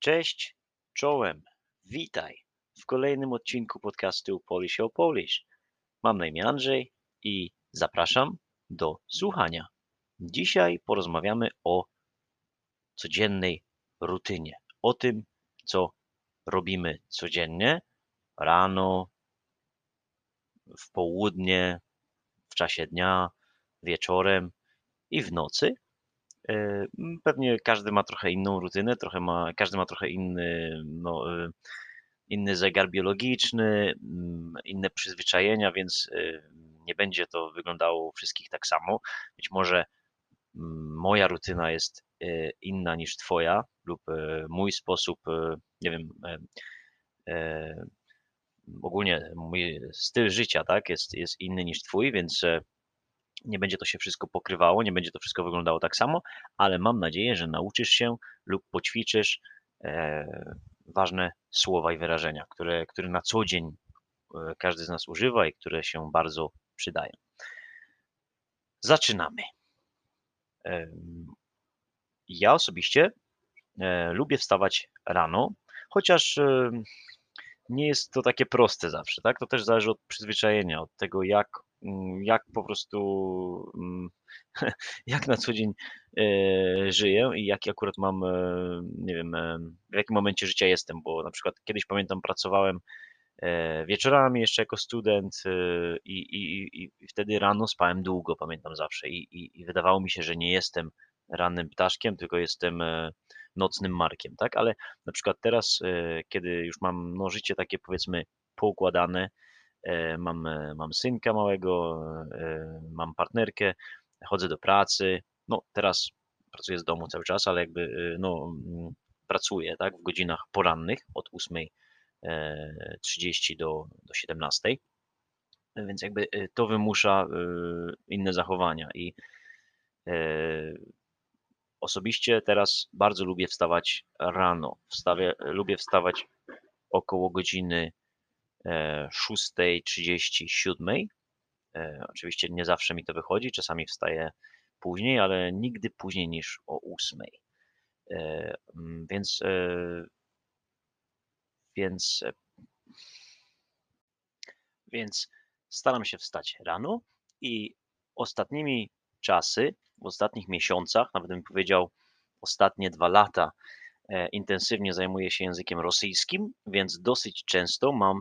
Cześć, czołem, witaj w kolejnym odcinku podcastu Polish o Polish. Mam na imię Andrzej i zapraszam do słuchania. Dzisiaj porozmawiamy o codziennej rutynie, o tym, co robimy codziennie, rano, w południe, w czasie dnia, wieczorem i w nocy. E, Pewnie każdy ma trochę inną rutynę, trochę ma, każdy ma trochę inny, no, e, inny zegar biologiczny, inne przyzwyczajenia, więc e, nie będzie to wyglądało u wszystkich tak samo. Być może moja rutyna jest inna niż twoja lub mój sposób, nie wiem, ogólnie mój styl życia, tak, jest, jest inny niż twój, więc nie będzie to się wszystko pokrywało, nie będzie to wszystko wyglądało tak samo, ale mam nadzieję, że nauczysz się lub poćwiczysz e, ważne słowa i wyrażenia, które, które na co dzień e, każdy z nas używa i które się bardzo przydają. Zaczynamy. Ja osobiście e, lubię wstawać rano, chociaż nie jest to takie proste zawsze, tak? To też zależy od przyzwyczajenia, od tego, jak, jak po prostu, mm, jak na co dzień e, żyję i jaki akurat mam, e, nie wiem, e, w jakim momencie życia jestem, bo na przykład kiedyś pamiętam, pracowałem wieczorami jeszcze jako student i, i, i wtedy rano spałem długo, pamiętam zawsze i, i, i wydawało mi się, że nie jestem rannym ptaszkiem, tylko jestem nocnym markiem, tak? Ale na przykład teraz, kiedy już mam no, życie takie powiedzmy poukładane, mam, e, mam synka małego, e, mam partnerkę, chodzę do pracy, no teraz pracuję z domu cały czas, ale jakby e, no, mm, pracuję, tak, w godzinach porannych od 8.30 do, do 17, więc jakby e, to wymusza e, inne zachowania i e, osobiście teraz bardzo lubię wstawać rano. Wstawię, lubię wstawać około godziny e, 6.30, 7. E, oczywiście nie zawsze mi to wychodzi, czasami wstaję później, ale nigdy później niż o 8. E, mm, Więc, e, więc, e, więc staram się wstać rano i ostatnimi czasy, w ostatnich miesiącach, nawet bym powiedział ostatnie dwa lata, e, intensywnie zajmuję się językiem rosyjskim, więc dosyć często mam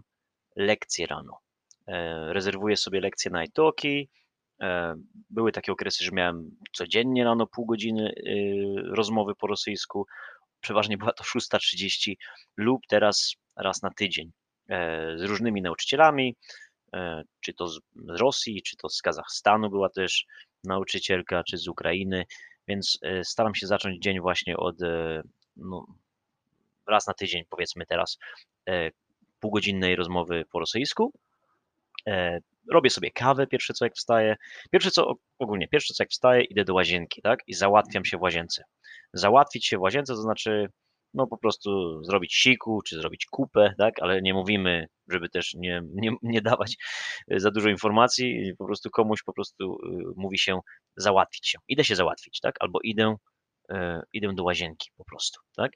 lekcje rano. E, Rezerwuję sobie lekcje na italki. E, Były takie okresy, że miałem codziennie rano pół godziny y, rozmowy po rosyjsku. Przeważnie była to 6.30 lub teraz raz na tydzień e, z różnymi nauczycielami, czy to z Rosji, czy to z Kazachstanu była też nauczycielka, czy z Ukrainy, więc staram się zacząć dzień właśnie od no, raz na tydzień, powiedzmy teraz, półgodzinnej rozmowy po rosyjsku. E, Robię sobie kawę pierwsze co jak wstaję. Pierwsze co ogólnie, pierwsze co jak wstaję, idę do łazienki, tak? I załatwiam się w łazience. Załatwić się w łazience to znaczy no po prostu zrobić siku, czy zrobić kupę, tak? Ale nie mówimy, żeby też nie, nie, nie dawać e, za dużo informacji, po prostu komuś po prostu y, mówi się załatwić się. Idę się załatwić, tak? Albo idę, e, idę do łazienki po prostu, tak?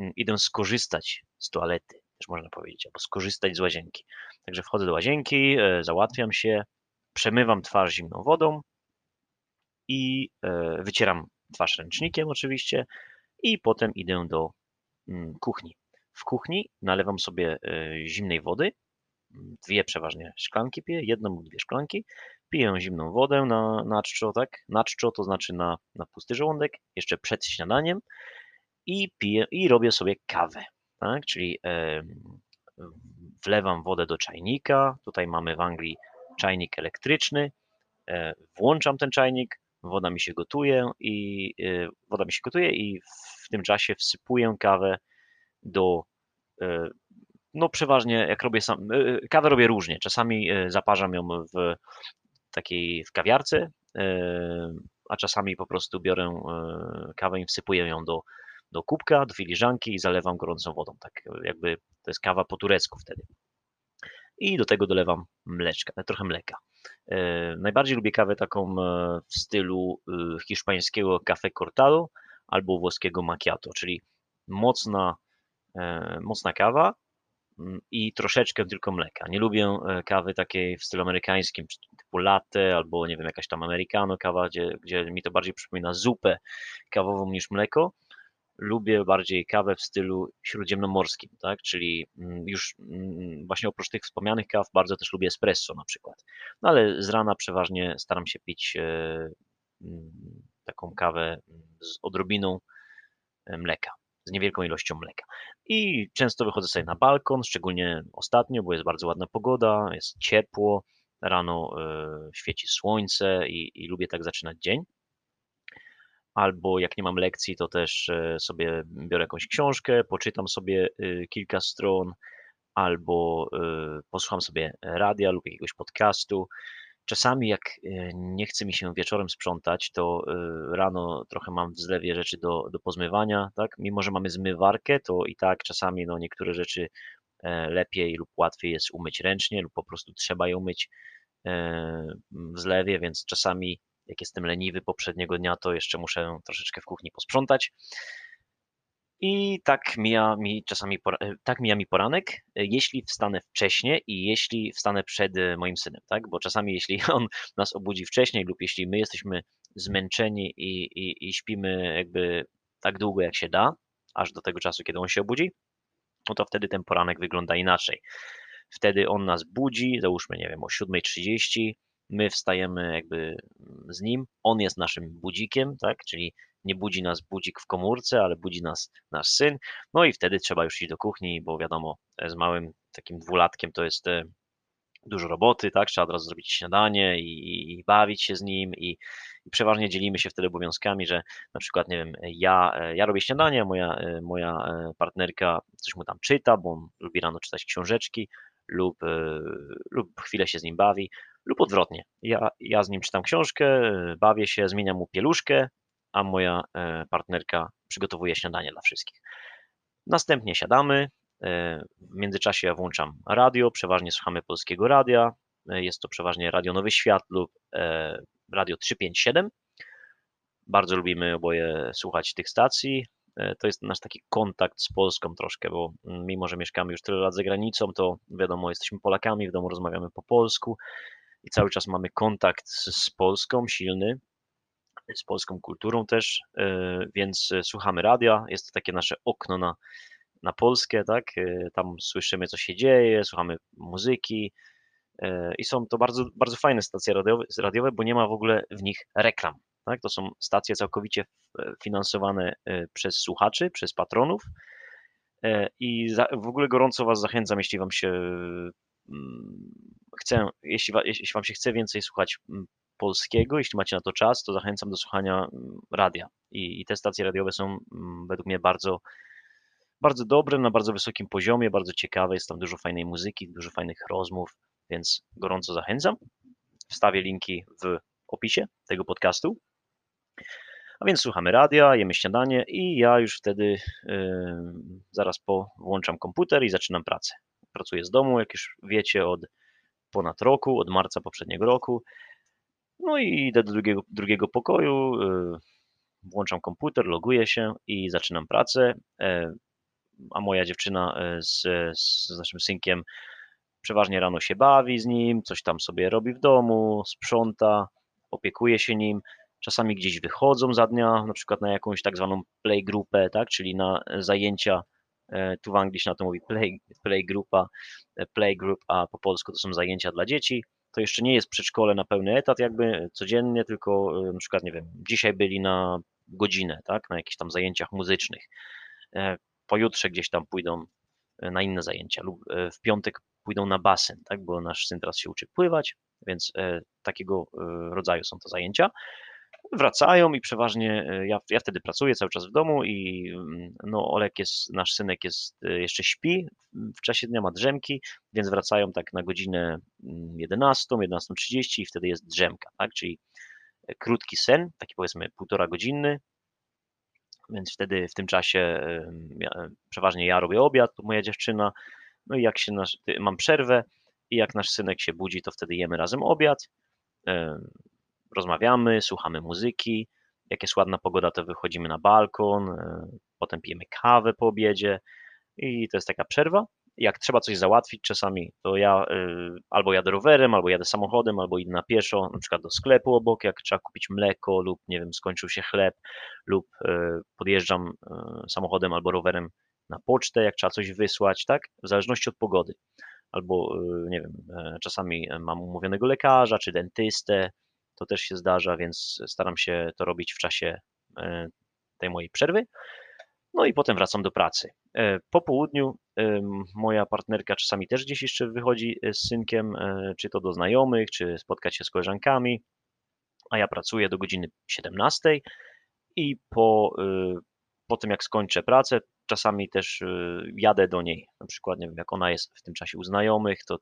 Mm, Idę skorzystać z toalety, też można powiedzieć, albo skorzystać z łazienki. Także wchodzę do łazienki, e, załatwiam się, przemywam twarz zimną wodą i e, wycieram twarz ręcznikiem oczywiście i potem idę do mm, kuchni. W kuchni nalewam sobie e, zimnej wody, dwie przeważnie szklanki piję, jedną lub dwie szklanki. Piję zimną wodę na, na czczo, tak? Na czczo to znaczy na, na pusty żołądek, jeszcze przed śniadaniem i piję i robię sobie kawę, tak? Czyli wlewam wodę do czajnika. Tutaj mamy w Anglii czajnik elektryczny. E, Włączam ten czajnik, woda mi się gotuje i e, woda mi się gotuje i w tym czasie wsypuję kawę do e, no przeważnie jak robię sam, kawę robię różnie. Czasami zaparzam ją w takiej w kawiarce, a czasami po prostu biorę kawę i wsypuję ją do, do kubka, do filiżanki i zalewam gorącą wodą. Tak jakby to jest kawa po turecku wtedy. I do tego dolewam mleczka, trochę mleka. E, Najbardziej lubię kawę taką e, w stylu e, hiszpańskiego café cortado albo włoskiego macchiato, czyli mocna, mocna kawa mm, i troszeczkę tylko mleka. Nie lubię kawy takiej w stylu amerykańskim, typu latte albo nie wiem, jakaś tam americano kawa, gdzie, gdzie mi to bardziej przypomina zupę kawową niż mleko lubię bardziej kawę w stylu śródziemnomorskim, tak? czyli mm, już mm, właśnie oprócz tych wspomnianych kaw bardzo też lubię espresso na przykład. No ale z rana przeważnie staram się pić e, mm, taką kawę z odrobiną e, mleka, z niewielką ilością mleka. I często wychodzę sobie na balkon, szczególnie ostatnio, bo jest bardzo ładna pogoda, jest ciepło, rano e, świeci słońce i, i lubię tak zaczynać dzień albo jak nie mam lekcji, to też e, sobie biorę jakąś książkę, poczytam sobie y, kilka stron, albo y, posłucham sobie radia lub jakiegoś podcastu. Czasami, jak e, nie chce mi się wieczorem sprzątać, to rano trochę mam w zlewie rzeczy do, do pozmywania, tak? Mimo, że mamy zmywarkę, to i tak czasami no, niektóre rzeczy e, lepiej lub łatwiej jest umyć ręcznie, lub po prostu trzeba je umyć w zlewie, więc czasami jak jestem leniwy poprzedniego dnia, to jeszcze muszę troszeczkę w kuchni posprzątać. I tak mija mi czasami, e, tak mija mi poranek, e, jeśli wstanę wcześniej i jeśli wstanę przed e, moim synem, tak? Bo czasami jeśli on nas obudzi wcześniej lub jeśli my jesteśmy zmęczeni i, i, i śpimy jakby tak długo jak się da, aż do tego czasu, kiedy on się obudzi, no to wtedy ten poranek wygląda inaczej. Wtedy on nas budzi, załóżmy, nie wiem, o 7.30, my wstajemy jakby z nim, on jest naszym budzikiem, tak, czyli nie budzi nas budzik w komórce, ale budzi nas nasz syn, no i wtedy trzeba już iść do kuchni, bo wiadomo, z małym takim dwulatkiem to jest e, dużo roboty, tak, trzeba od razu zrobić śniadanie i, i bawić się z nim i, i, przeważnie dzielimy się wtedy obowiązkami, że na przykład, nie wiem, ja, e, ja robię śniadanie, moja, e, moja partnerka coś mu tam czyta, bo on lubi rano czytać książeczki lub, lub chwilę się z nim bawi, lub odwrotnie. Ja, ja z nim czytam książkę, bawię się, zmieniam mu pieluszkę, a moja e, partnerka przygotowuje śniadanie dla wszystkich. Następnie siadamy. E, w międzyczasie ja włączam radio, przeważnie słuchamy polskiego radia. E, jest to przeważnie Radio Nowy Świat lub Radio 357. Bardzo lubimy oboje słuchać tych stacji. To jest nasz taki kontakt z Polską troszkę, bo mm, mimo, że mieszkamy już tyle lat za granicą, to wiadomo, jesteśmy Polakami, w domu rozmawiamy po polsku i cały czas mamy kontakt z, z Polską silny, z polską kulturą też, e, więc słuchamy radia, jest to takie nasze okno na, na Polskę, tak? E, tam słyszymy, co się dzieje, słuchamy muzyki e, i są to bardzo, bardzo fajne stacje radiowe, radiowe, bo nie ma w ogóle w nich reklam. Tak? To są stacje całkowicie finansowane przez słuchaczy, przez patronów. I w ogóle gorąco Was zachęcam, jeśli Wam się chcę, jeśli, jeśli Wam się chce więcej słuchać mm, polskiego, jeśli macie na to czas, to zachęcam do słuchania mm, radia. I, i te stacje radiowe są według mnie bardzo, bardzo dobre, na bardzo wysokim poziomie, bardzo ciekawe. Jest tam dużo fajnej muzyki, dużo fajnych rozmów, więc gorąco zachęcam. Wstawię linki w opisie tego podcastu. A więc słuchamy radia, jemy śniadanie i ja już wtedy yy, zaraz po włączam komputer i zaczynam pracę pracuję z domu, jak już wiecie, od ponad roku, od marca poprzedniego roku. No i idę do drugiego, drugiego pokoju, y, włączam komputer, loguję się i zaczynam pracę. E, a moja dziewczyna e, z, z naszym synkiem przeważnie rano się bawi z nim, coś tam sobie robi w domu, sprząta, opiekuje się nim. Czasami gdzieś wychodzą za dnia, na przykład na jakąś tak zwaną playgrupę, tak, czyli na zajęcia E, tu w Anglii się na to mówi play, play, grupa, e, play group, a po polsku to są zajęcia dla dzieci. To jeszcze nie jest przedszkole na pełny etat jakby codziennie, tylko e, na przykład, nie wiem, dzisiaj byli na godzinę, tak, na jakichś tam zajęciach muzycznych. Pojutrze gdzieś tam pójdą na inne zajęcia lub w piątek pójdą na basen, tak, bo nasz syn teraz się uczy pływać, więc takiego rodzaju są to zajęcia wracają i przeważnie e, ja, ja wtedy pracuję cały czas w domu i mm, no Olek jest, nasz synek jest, e, jeszcze śpi, w czasie dnia ma drzemki, więc wracają tak na godzinę 11, mm, 11.30 i wtedy jest drzemka, tak, czyli e, krótki sen, taki powiedzmy półtora godzinny, więc wtedy w tym czasie ja, przeważnie ja robię obiad, moja dziewczyna, no i jak się nasz, mam przerwę i jak nasz synek się budzi, to wtedy jemy razem obiad, rozmawiamy, słuchamy muzyki, jak jest ładna pogoda, to wychodzimy na balkon, e, potem pijemy kawę po obiedzie i to jest taka przerwa. Jak trzeba coś załatwić czasami, to ja e, albo jadę rowerem, albo jadę samochodem, albo idę na pieszo, na przykład do sklepu obok, jak trzeba kupić mleko lub nie wiem, skończył się chleb, lub e, podjeżdżam samochodem albo rowerem na pocztę, jak trzeba coś wysłać, tak? W zależności od pogody. Albo nie wiem, czasami mam umówionego lekarza czy dentystę, to też się zdarza, więc staram się to robić w czasie e, tej mojej przerwy. No i potem wracam do pracy. E, po południu moja partnerka czasami też gdzieś jeszcze wychodzi z synkiem, e, czy to do znajomych, czy spotkać się z koleżankami, a ja pracuję do godziny 17 i po, po tym jak skończę pracę, czasami też jadę do niej. Na przykład, nie wiem, jak ona jest w tym czasie u znajomych, to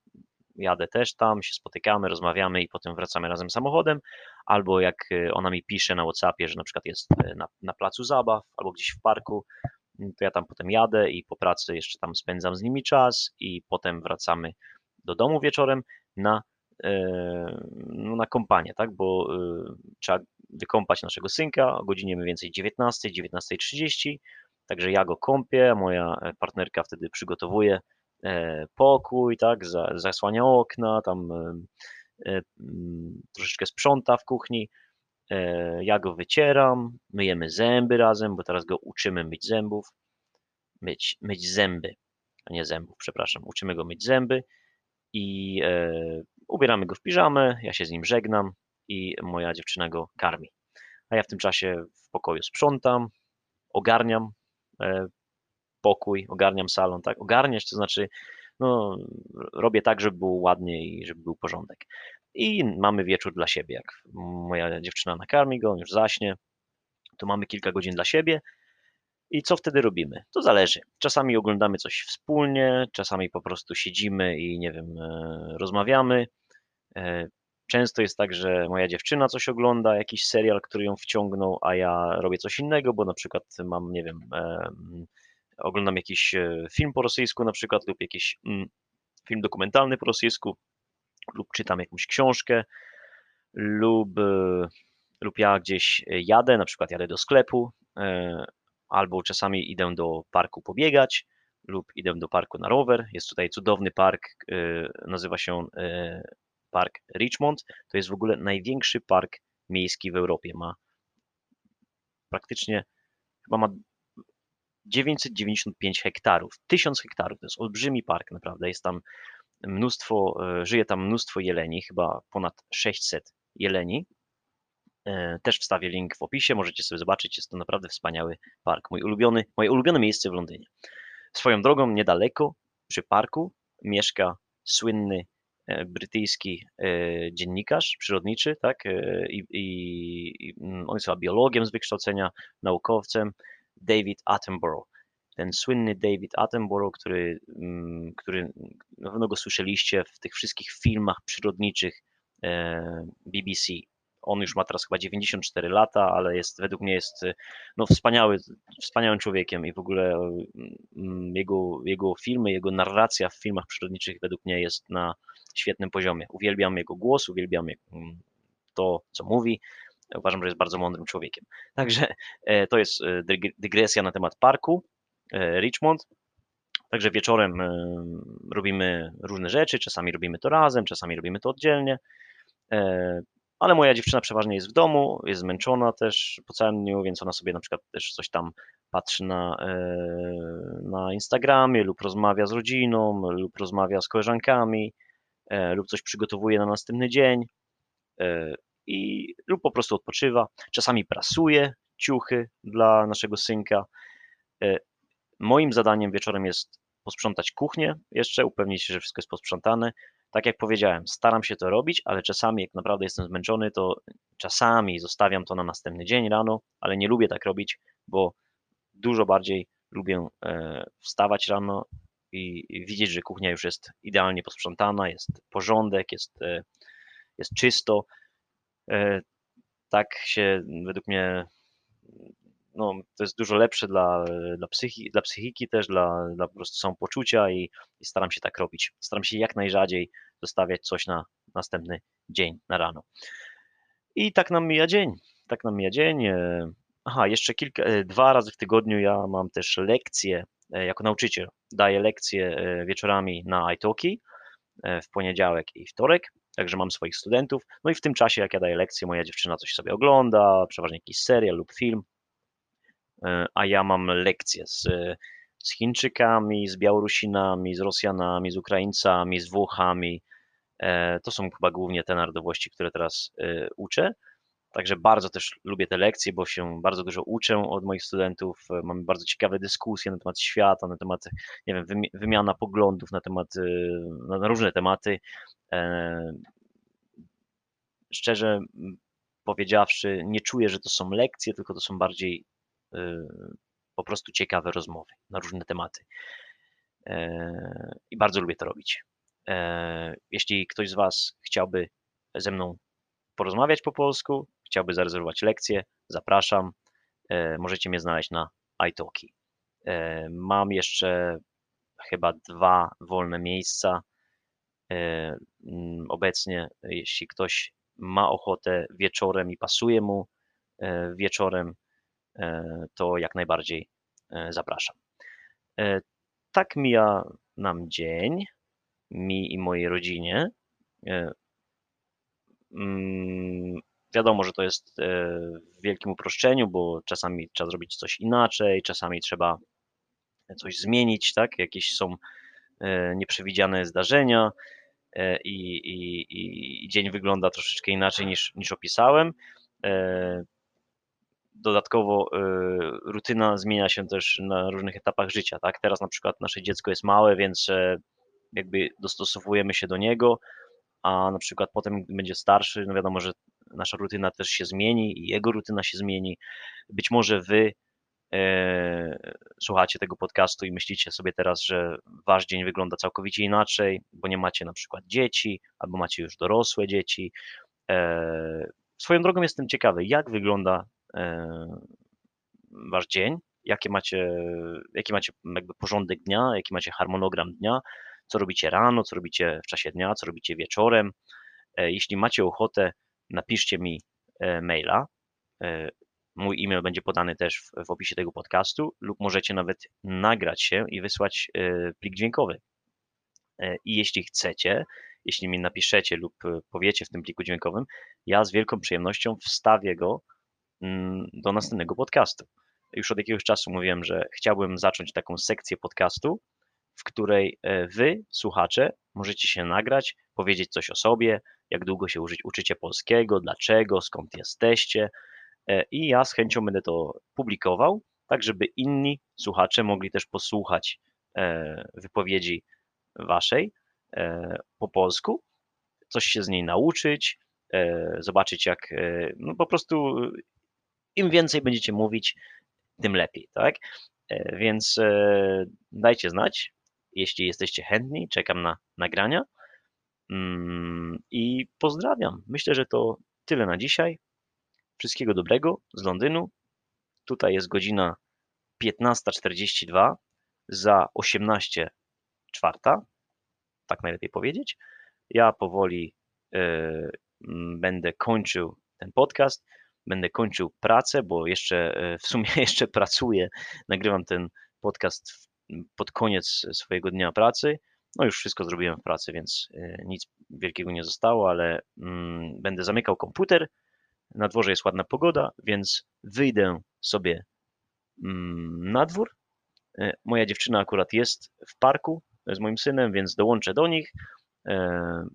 jadę też tam, się spotykamy, rozmawiamy i potem wracamy razem samochodem, albo jak y, ona mi pisze na WhatsAppie, że na przykład jest y, na, na placu zabaw albo gdzieś w parku, mm, to ja tam potem jadę i po pracy jeszcze tam spędzam z nimi czas i potem wracamy do domu wieczorem na, e, no na kompanię, tak, bo trzeba wykąpać naszego synka o godzinie mniej więcej 19, 19.30, także ja go kąpię, moja e, partnerka wtedy przygotowuje E, pokój, tak, zasłania okna, tam e, e, mm, troszeczkę sprząta w kuchni. Ja go wycieram, myjemy zęby razem, bo teraz go uczymy myć zębów. Myć, myć zęby, a nie zębów, przepraszam. Uczymy go myć zęby i ubieramy go w piżamę, ja się z nim żegnam i moja dziewczyna go karmi. A ja w tym czasie w pokoju sprzątam, ogarniam pokój, ogarniam salon, tak? Ogarniać to znaczy, no, robię tak, żeby było ładnie i żeby był porządek. I mamy wieczór dla siebie. Jak moja dziewczyna nakarmi go, on już zaśnie, to mamy kilka godzin dla siebie. I co wtedy robimy? To zależy. Czasami oglądamy coś wspólnie, czasami po prostu siedzimy i nie wiem, e, rozmawiamy. E, często jest tak, że moja dziewczyna coś ogląda, jakiś serial, który ją wciągnął, a ja robię coś innego, bo na przykład mam, nie wiem, oglądam jakiś e, film po rosyjsku na przykład lub jakiś mm, film dokumentalny po rosyjsku lub czytam jakąś książkę lub, e, lub ja gdzieś jadę, na przykład jadę do sklepu e, albo czasami idę do parku pobiegać lub idę do parku na rower. Jest tutaj cudowny park, nazywa się Park Richmond. To jest w ogóle największy park miejski w Europie. Ma praktycznie, chyba ma 995 hektarów, 1000 hektarów, to jest olbrzymi park naprawdę, jest tam mnóstwo, e, żyje tam mnóstwo jeleni, chyba ponad 600 jeleni. E, też wstawię link w opisie, możecie sobie zobaczyć, jest to naprawdę wspaniały park, mój ulubiony, moje ulubione miejsce w Londynie. Swoją drogą niedaleko, przy parku, mieszka słynny e, brytyjski dziennikarz przyrodniczy, tak, i, i, i on jest biologiem z wykształcenia, naukowcem, David Attenborough. Ten słynny David Attenborough, który, mm, który na pewno go słyszeliście w tych wszystkich filmach przyrodniczych e, BBC. On już ma teraz chyba 94 lata, ale jest według mnie jest no, wspaniały, wspaniałym człowiekiem i w ogóle mm, jego, jego filmy, jego narracja w filmach przyrodniczych według mnie jest na świetnym poziomie. Uwielbiam jego głos, uwielbiam mm, to, co mówi. Uważam, że jest bardzo mądrym człowiekiem. Także e, to jest e, dygresja na temat parku e, Richmond. Także wieczorem robimy różne rzeczy, czasami robimy to razem, czasami robimy to oddzielnie. Ale moja dziewczyna przeważnie jest w domu, jest zmęczona też po całym dniu, więc ona sobie na przykład też coś tam patrzy na, na Instagramie lub rozmawia z rodziną, lub rozmawia z koleżankami, lub coś przygotowuje na następny dzień i lub po prostu odpoczywa. Czasami prasuje ciuchy dla naszego synka. E, moim zadaniem wieczorem jest posprzątać kuchnię, jeszcze upewnić się, że wszystko jest posprzątane. Tak jak powiedziałem, staram się to robić, ale czasami, jak naprawdę jestem zmęczony, to czasami zostawiam to na następny dzień rano, ale nie lubię tak robić, bo dużo bardziej lubię e, wstawać rano i widzieć, że kuchnia już jest idealnie posprzątana, jest porządek, jest, e, jest czysto, tak się według mnie no, to jest dużo lepsze dla, dla, psychi, dla psychiki też, dla, dla po prostu samopoczucia i, i staram się tak robić. Staram się jak najrzadziej zostawiać coś na następny dzień, na rano. I tak nam mija dzień. tak nam mija dzień. E, aha, jeszcze kilka, e, dwa razy w tygodniu ja mam też lekcje e, jako nauczyciel. Daję lekcje wieczorami na iTalki w poniedziałek i wtorek, także mam swoich studentów. No i w tym czasie, jak ja daję lekcje, moja dziewczyna coś sobie ogląda, przeważnie jakiś serial lub film, a ja mam lekcje z, z Chińczykami, z Białorusinami, z Rosjanami, z Ukraińcami, z Włochami. To są chyba głównie te narodowości, które teraz uczę. Także bardzo też lubię te lekcje, bo się bardzo dużo uczę od moich studentów. E, mamy bardzo ciekawe dyskusje na temat świata, na temat, nie wiem, wymiana poglądów na temat, e, na różne tematy. E, szczerze powiedziawszy, nie czuję, że to są lekcje, tylko to są bardziej po prostu ciekawe rozmowy na różne tematy. I bardzo lubię to robić. Jeśli ktoś z Was chciałby ze mną porozmawiać po polsku, chciałby zarezerwować lekcję, zapraszam. E, możecie mnie znaleźć na iTalki. E, mam jeszcze chyba dwa wolne miejsca e, obecnie. Jeśli ktoś ma ochotę wieczorem i pasuje mu wieczorem, to jak najbardziej zapraszam. Tak mija nam dzień, mi i mojej rodzinie. Mm, Wiadomo, że to jest e, w wielkim uproszczeniu, bo czasami trzeba zrobić coś inaczej, czasami trzeba coś zmienić, tak? Jakieś są e, nieprzewidziane zdarzenia e, i, i, i dzień wygląda troszeczkę inaczej niż, niż opisałem. Dodatkowo rutyna zmienia się też na różnych etapach życia, tak? Teraz na przykład nasze dziecko jest małe, więc jakby dostosowujemy się do niego, a na przykład potem będzie starszy, no wiadomo, że nasza rutyna też się zmieni i jego rutyna się zmieni. Być może wy e, słuchacie tego podcastu i myślicie sobie teraz, że wasz dzień wygląda całkowicie inaczej, bo nie macie na przykład dzieci, albo macie już dorosłe dzieci. E, swoją drogą jestem ciekawy, jak wygląda e, wasz dzień, jakie macie, jaki macie jakby porządek dnia, jaki macie harmonogram dnia, co robicie rano, co robicie w czasie dnia, co robicie wieczorem. E, jeśli macie ochotę napiszcie mi e, maila. E, mój e-mail będzie podany też w, w opisie tego podcastu, lub możecie nawet nagrać się i wysłać plik dźwiękowy. I jeśli chcecie, jeśli mi napiszecie lub powiecie w tym pliku dźwiękowym, ja z wielką przyjemnością wstawię go mm, do następnego podcastu. Już od jakiegoś czasu mówiłem, że chciałbym zacząć taką sekcję podcastu, w której wy, słuchacze, możecie się nagrać, powiedzieć coś o sobie, jak długo się uczycie polskiego, dlaczego, skąd jesteście. E, I ja z chęcią będę to publikował, tak żeby inni słuchacze mogli też posłuchać e, wypowiedzi waszej e, po polsku, coś się z niej nauczyć, zobaczyć jak, no po prostu im więcej będziecie mówić, tym lepiej, tak? Więc dajcie znać, jeśli jesteście chętni, czekam na nagrania. Mm, I pozdrawiam. Myślę, że to tyle na dzisiaj. Wszystkiego dobrego z Londynu. Tutaj jest godzina 15.42 za 18 czwarta, tak najlepiej powiedzieć. Ja powoli y, będę kończył ten podcast, będę kończył pracę, bo jeszcze y, w sumie jeszcze pracuję. Nagrywam ten podcast pod koniec swojego dnia pracy no już wszystko zrobiłem w pracy, więc e, nic wielkiego nie zostało, ale mm, będę zamykał komputer. Na dworze jest ładna pogoda, więc wyjdę sobie mm, na dwór. E, moja dziewczyna akurat jest w parku z moim synem, więc dołączę do nich. E,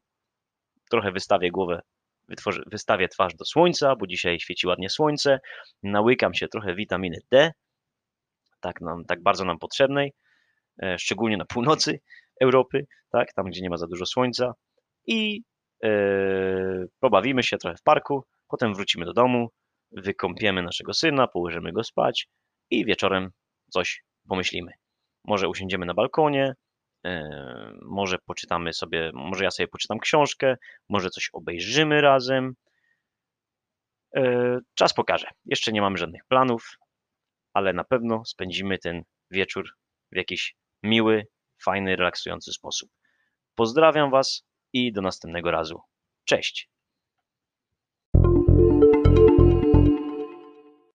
trochę wystawię głowę, wytworzę, wystawię twarz do słońca, bo dzisiaj świeci ładnie słońce. Nałykam się trochę witaminy D, tak, nam, tak bardzo nam potrzebnej, szczególnie na północy. Europy, tak, tam gdzie nie ma za dużo słońca i yy, pobawimy się trochę w parku, potem wrócimy do domu, wykąpiemy naszego syna, położymy go spać i wieczorem coś pomyślimy. Może usiądziemy na balkonie, yy, może poczytamy sobie, może ja sobie poczytam książkę, może coś obejrzymy razem. Yy, czas pokaże. Jeszcze nie mamy żadnych planów, ale na pewno spędzimy ten wieczór w jakiś miły, fajny, relaksujący sposób. Pozdrawiam Was i do następnego razu. Cześć!